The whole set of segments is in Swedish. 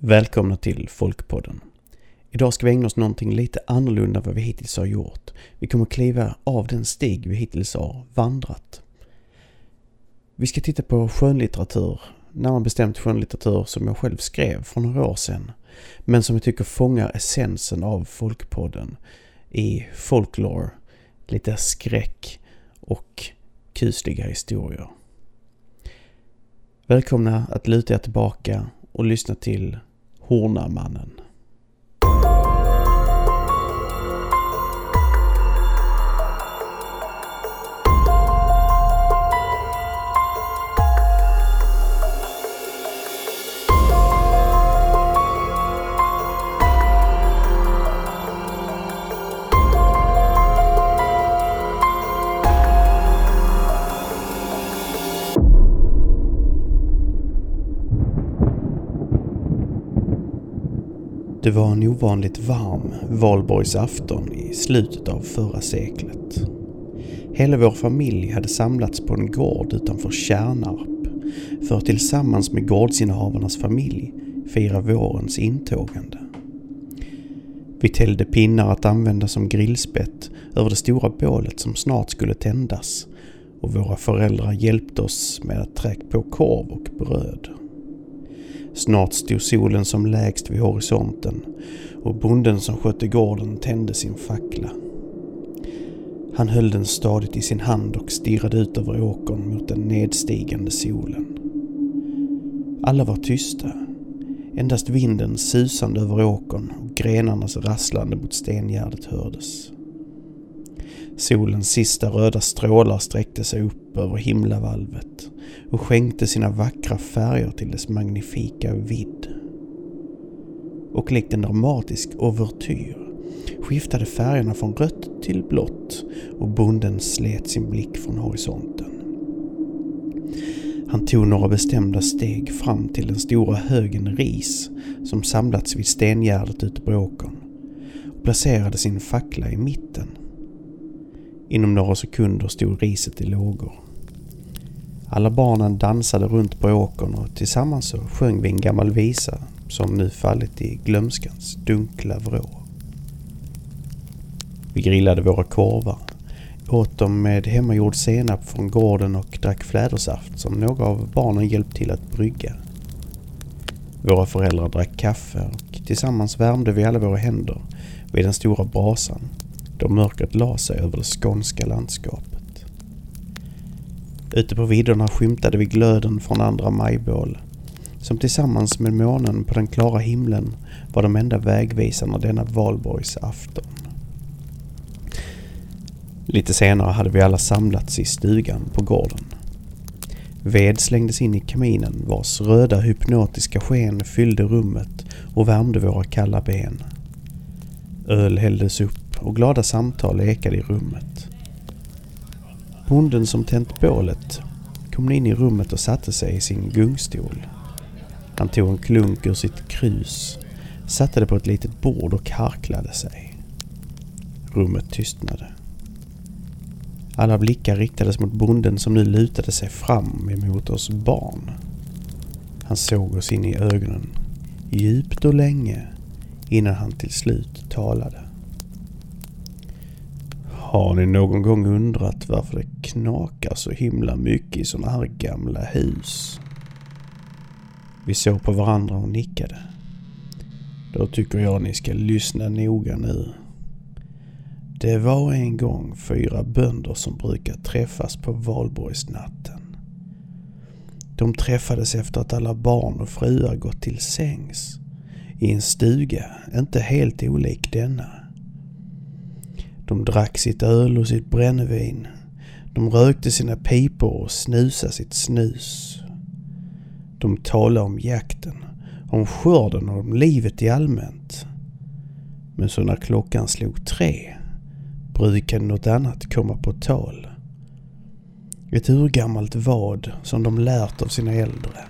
Välkomna till Folkpodden. Idag ska vi ägna oss någonting lite annorlunda än vad vi hittills har gjort. Vi kommer kliva av den stig vi hittills har vandrat. Vi ska titta på skönlitteratur, närmare bestämt skönlitteratur som jag själv skrev för några år sedan. Men som jag tycker fångar essensen av Folkpodden i folklore, lite skräck och kusliga historier. Välkomna att luta er tillbaka och lyssna till Hornamannen. Det var en ovanligt varm valborgsafton i slutet av förra seklet. Hela vår familj hade samlats på en gård utanför Kärnarp för att tillsammans med gårdsinnehavarnas familj fira vårens intågande. Vi tällde pinnar att använda som grillspett över det stora bålet som snart skulle tändas och våra föräldrar hjälpte oss med att träcka på korv och bröd. Snart stod solen som lägst vid horisonten och bonden som skötte gården tände sin fackla. Han höll den stadigt i sin hand och stirrade ut över åkern mot den nedstigande solen. Alla var tysta. Endast vinden susande över åkern och grenarnas rasslande mot stengärdet hördes. Solens sista röda strålar sträckte sig upp över himlavalvet och skänkte sina vackra färger till dess magnifika vidd. Och likt en dramatisk ouvertyr skiftade färgerna från rött till blått och bonden slet sin blick från horisonten. Han tog några bestämda steg fram till den stora högen ris som samlats vid stengärdet ute på åkern och placerade sin fackla i mitten. Inom några sekunder stod riset i lågor. Alla barnen dansade runt på åkern och tillsammans så sjöng vi en gammal visa som nu fallit i glömskans dunkla vrå. Vi grillade våra korvar, åt dem med hemmagjord senap från gården och drack flädersaft som några av barnen hjälpt till att brygga. Våra föräldrar drack kaffe och tillsammans värmde vi alla våra händer vid den stora brasan då mörkret la sig över det skånska landskapet. Ute på vidderna skymtade vi glöden från andra majbål som tillsammans med månen på den klara himlen var de enda vägvisarna denna valborgsafton. Lite senare hade vi alla samlats i stugan på gården. Ved slängdes in i kaminen vars röda hypnotiska sken fyllde rummet och värmde våra kalla ben. Öl hälldes upp och glada samtal ekade i rummet. Bonden som tänt bålet kom in i rummet och satte sig i sin gungstol. Han tog en klunk ur sitt krus, satte det på ett litet bord och harklade sig. Rummet tystnade. Alla blickar riktades mot bonden som nu lutade sig fram emot oss barn. Han såg oss in i ögonen, djupt och länge, innan han till slut talade. Har ni någon gång undrat varför det knakar så himla mycket i sådana här gamla hus? Vi såg på varandra och nickade. Då tycker jag ni ska lyssna noga nu. Det var en gång fyra bönder som brukar träffas på valborgsnatten. De träffades efter att alla barn och fruar gått till sängs i en stuga inte helt olik denna. De drack sitt öl och sitt brännvin. De rökte sina pipor och snusade sitt snus. De talade om jakten, om skörden och om livet i allmänt. Men så när klockan slog tre brukade något annat komma på tal. Ett urgammalt vad som de lärt av sina äldre.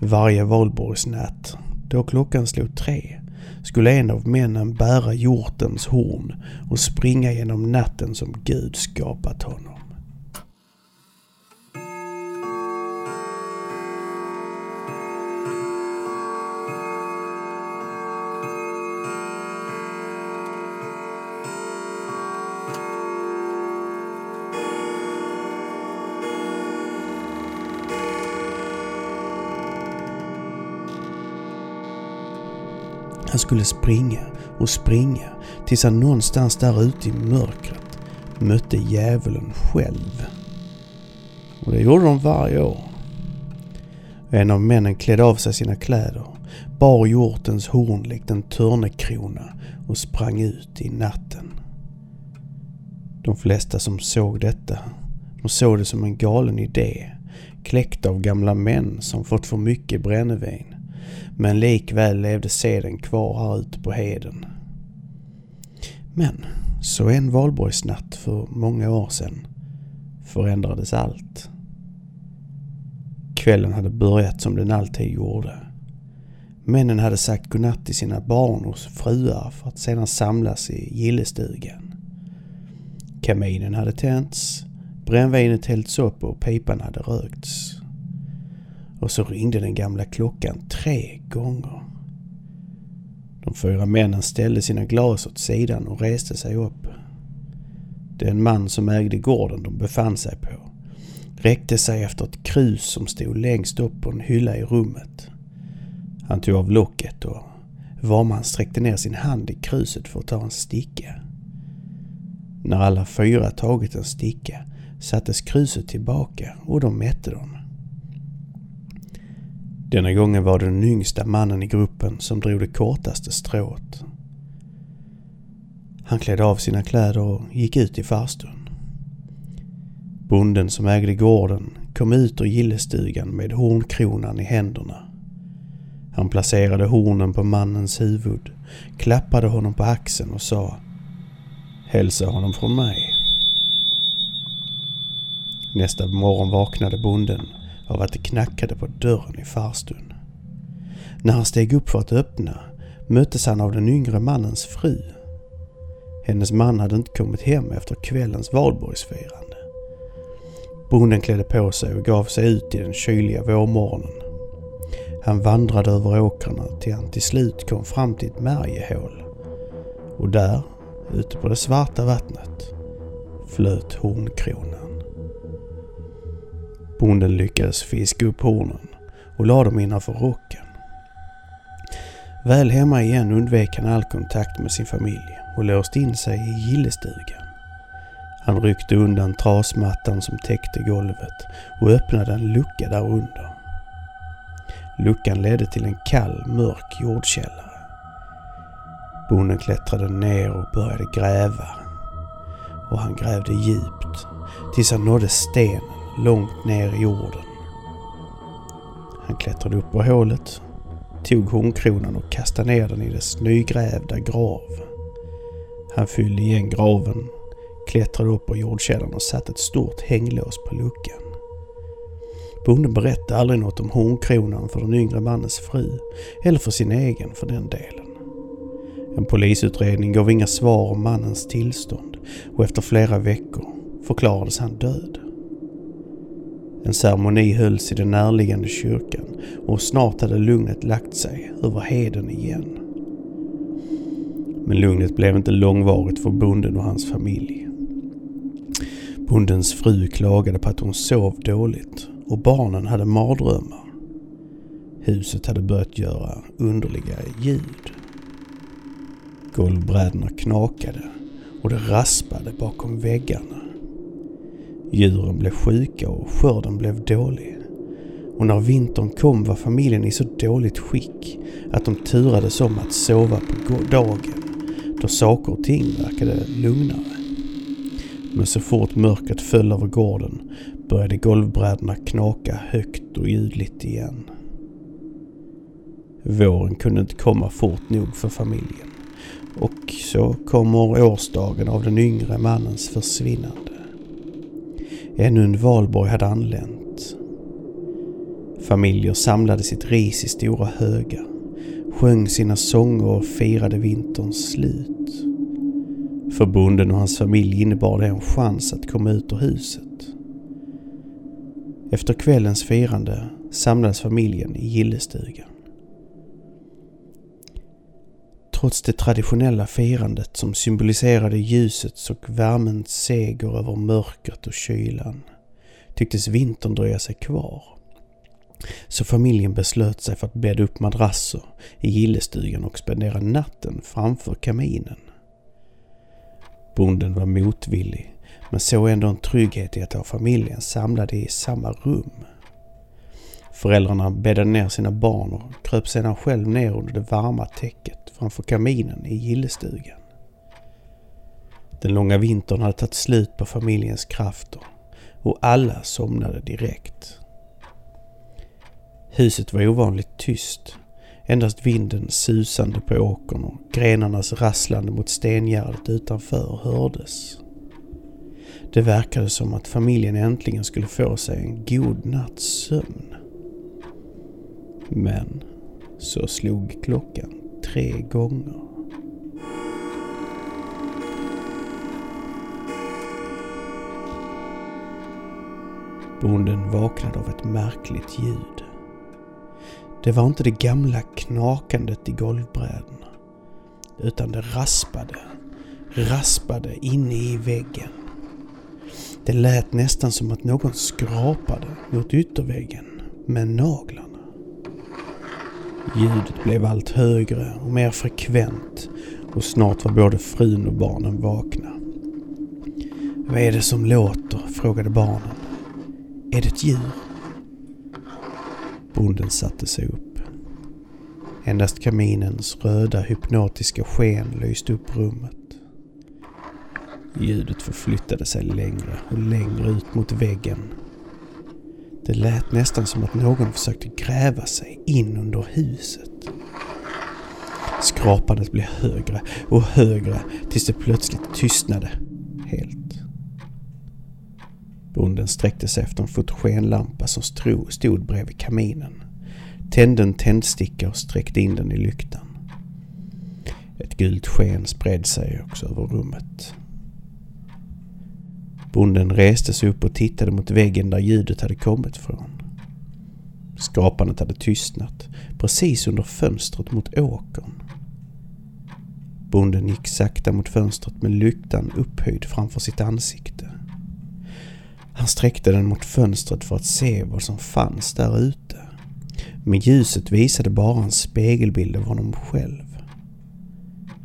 Varje valborgsnatt, då klockan slog tre, skulle en av männen bära hjortens horn och springa genom natten som Gud skapat honom. Skulle springa och springa tills han någonstans där ute i mörkret mötte djävulen själv. Och det gjorde de varje år. En av männen klädde av sig sina kläder, bar hjortens horn likt en törnekrona och sprang ut i natten. De flesta som såg detta, de såg det som en galen idé, kläckt av gamla män som fått för mycket brännevin. Men likväl levde seden kvar här ute på heden. Men så en valborgsnatt för många år sedan förändrades allt. Kvällen hade börjat som den alltid gjorde. Männen hade sagt godnatt till sina barn och fruar för att sedan samlas i gillestugan. Kaminen hade tänts, brännvinet hällts upp och pipan hade rökts. Och så ringde den gamla klockan tre gånger. De fyra männen ställde sina glas åt sidan och reste sig upp. Den man som ägde gården de befann sig på räckte sig efter ett krus som stod längst upp på en hylla i rummet. Han tog av locket och Varman sträckte ner sin hand i kruset för att ta en sticka. När alla fyra tagit en sticka sattes kruset tillbaka och de mätte dem. Denna gången var det den yngsta mannen i gruppen som drog det kortaste strået. Han klädde av sina kläder och gick ut i farstun. Bonden som ägde gården kom ut ur gillestugan med hornkronan i händerna. Han placerade hornen på mannens huvud, klappade honom på axeln och sa Hälsa honom från mig. Nästa morgon vaknade bonden av att det knackade på dörren i farstun. När han steg upp för att öppna möttes han av den yngre mannens fru. Hennes man hade inte kommit hem efter kvällens valborgsfirande. Bonden klädde på sig och gav sig ut i den kyliga vårmorgonen. Han vandrade över åkrarna till han till slut kom fram till ett märgehål. Och där, ute på det svarta vattnet, flöt hornkronan. Bonden lyckades fiska upp hornen och lade dem innanför rocken. Väl hemma igen undvek han all kontakt med sin familj och låste in sig i gillestugan. Han ryckte undan trasmattan som täckte golvet och öppnade en lucka där under. Luckan ledde till en kall, mörk jordkällare. Bonden klättrade ner och började gräva. Och han grävde djupt tills han nådde stenen långt ner i jorden. Han klättrade upp på hålet, tog hornkronan och kastade ner den i dess nygrävda grav. Han fyllde igen graven, klättrade upp på jordkällan och satte ett stort hänglås på luckan. Bonden berättade aldrig något om hornkronan för den yngre mannens fru, eller för sin egen för den delen. En polisutredning gav inga svar om mannens tillstånd och efter flera veckor förklarades han död. En ceremoni hölls i den närliggande kyrkan och snart hade lugnet lagt sig över heden igen. Men lugnet blev inte långvarigt för bonden och hans familj. Bondens fru klagade på att hon sov dåligt och barnen hade mardrömmar. Huset hade börjat göra underliga ljud. Golvbrädorna knakade och det raspade bakom väggarna. Djuren blev sjuka och skörden blev dålig. Och när vintern kom var familjen i så dåligt skick att de turades om att sova på dagen då saker och ting verkade lugnare. Men så fort mörkret föll över gården började golvbrädorna knaka högt och ljudligt igen. Våren kunde inte komma fort nog för familjen. Och så kommer årsdagen av den yngre mannens försvinnande. Ännu en valborg hade anlänt. Familjer samlade sitt ris i stora högar, sjöng sina sånger och firade vinterns slut. För bonden och hans familj innebar det en chans att komma ut ur huset. Efter kvällens firande samlades familjen i gillestugan. Trots det traditionella firandet som symboliserade ljusets och värmens seger över mörkret och kylan tycktes vintern dröja sig kvar. Så familjen beslöt sig för att bädda upp madrasser i gillestugan och spendera natten framför kaminen. Bonden var motvillig men såg ändå en trygghet i att ha familjen samlade i samma rum. Föräldrarna bäddade ner sina barn och kröp sedan själv ner under det varma täcket framför kaminen i gillestugan. Den långa vintern hade tagit slut på familjens krafter och alla somnade direkt. Huset var ovanligt tyst. Endast vinden susande på åkern och grenarnas rasslande mot stengärdet utanför hördes. Det verkade som att familjen äntligen skulle få sig en god natts sömn. Men så slog klockan tre gånger. Bonden vaknade av ett märkligt ljud. Det var inte det gamla knakandet i golvbrädorna. Utan det raspade, raspade inne i väggen. Det lät nästan som att någon skrapade mot ytterväggen med naglarna. Ljudet blev allt högre och mer frekvent och snart var både frun och barnen vakna. Vad är det som låter? frågade barnen. Är det ett djur? Bonden satte sig upp. Endast kaminens röda hypnotiska sken lyste upp rummet. Ljudet förflyttade sig längre och längre ut mot väggen. Det lät nästan som att någon försökte gräva sig in under huset. Skrapandet blev högre och högre tills det plötsligt tystnade helt. Bonden sträckte sig efter en fotogenlampa som stod bredvid kaminen. Tände en tändsticka och sträckte in den i lyktan. Ett gult sken spred sig också över rummet. Bonden reste sig upp och tittade mot väggen där ljudet hade kommit från. Skrapandet hade tystnat precis under fönstret mot åkern. Bonden gick sakta mot fönstret med lyktan upphöjd framför sitt ansikte. Han sträckte den mot fönstret för att se vad som fanns där ute. Men ljuset visade bara en spegelbild av honom själv.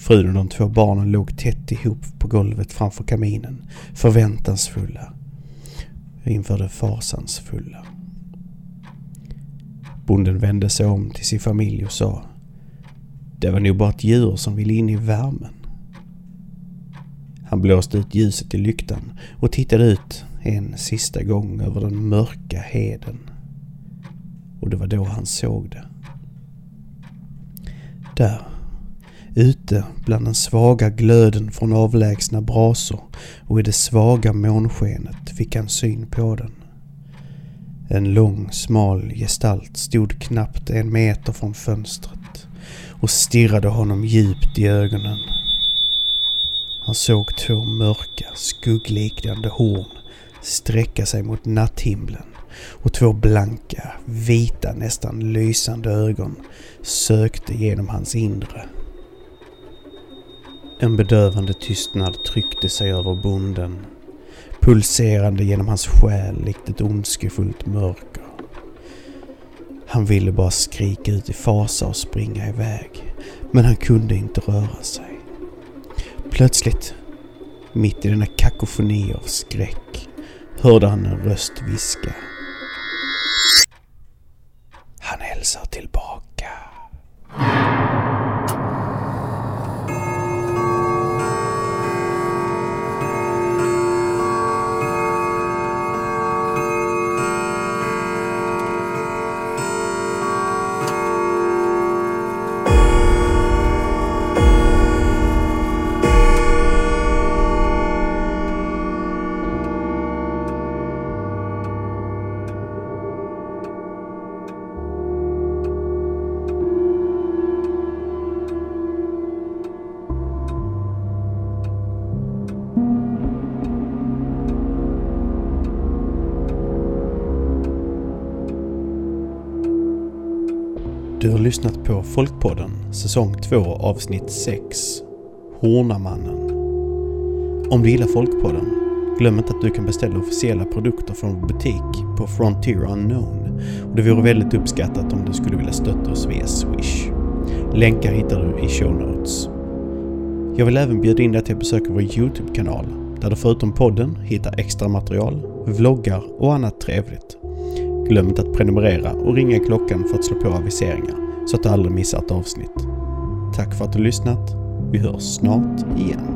Frun och de två barnen låg tätt ihop på golvet framför kaminen, förväntansfulla inför det fasansfulla. Bonden vände sig om till sin familj och sa Det var nog bara ett djur som ville in i värmen. Han blåste ut ljuset i lyktan och tittade ut en sista gång över den mörka heden. Och det var då han såg det. Där, ute bland den svaga glöden från avlägsna brasor och i det svaga månskenet fick han syn på den. En lång, smal gestalt stod knappt en meter från fönstret och stirrade honom djupt i ögonen. Han såg två mörka, skuggliknande horn sträcka sig mot natthimlen och två blanka, vita, nästan lysande ögon sökte genom hans inre. En bedövande tystnad tryckte sig över bonden, pulserande genom hans själ likt ett ondskefullt mörker. Han ville bara skrika ut i fasa och springa iväg, men han kunde inte röra sig. Plötsligt, mitt i denna kakofoni av skräck, hörde han en röst viska. Du har lyssnat på Folkpodden säsong 2 avsnitt 6 Hornamannen. Om du gillar Folkpodden, glöm inte att du kan beställa officiella produkter från vår butik på Frontier Unknown och det vore väldigt uppskattat om du skulle vilja stötta oss via Swish. Länkar hittar du i show notes. Jag vill även bjuda in dig till att besöka vår YouTube-kanal där du förutom podden hittar extra material, vloggar och annat trevligt. Glöm inte att prenumerera och ringa klockan för att slå på aviseringar så att du aldrig missar ett avsnitt. Tack för att du lyssnat. Vi hörs snart igen.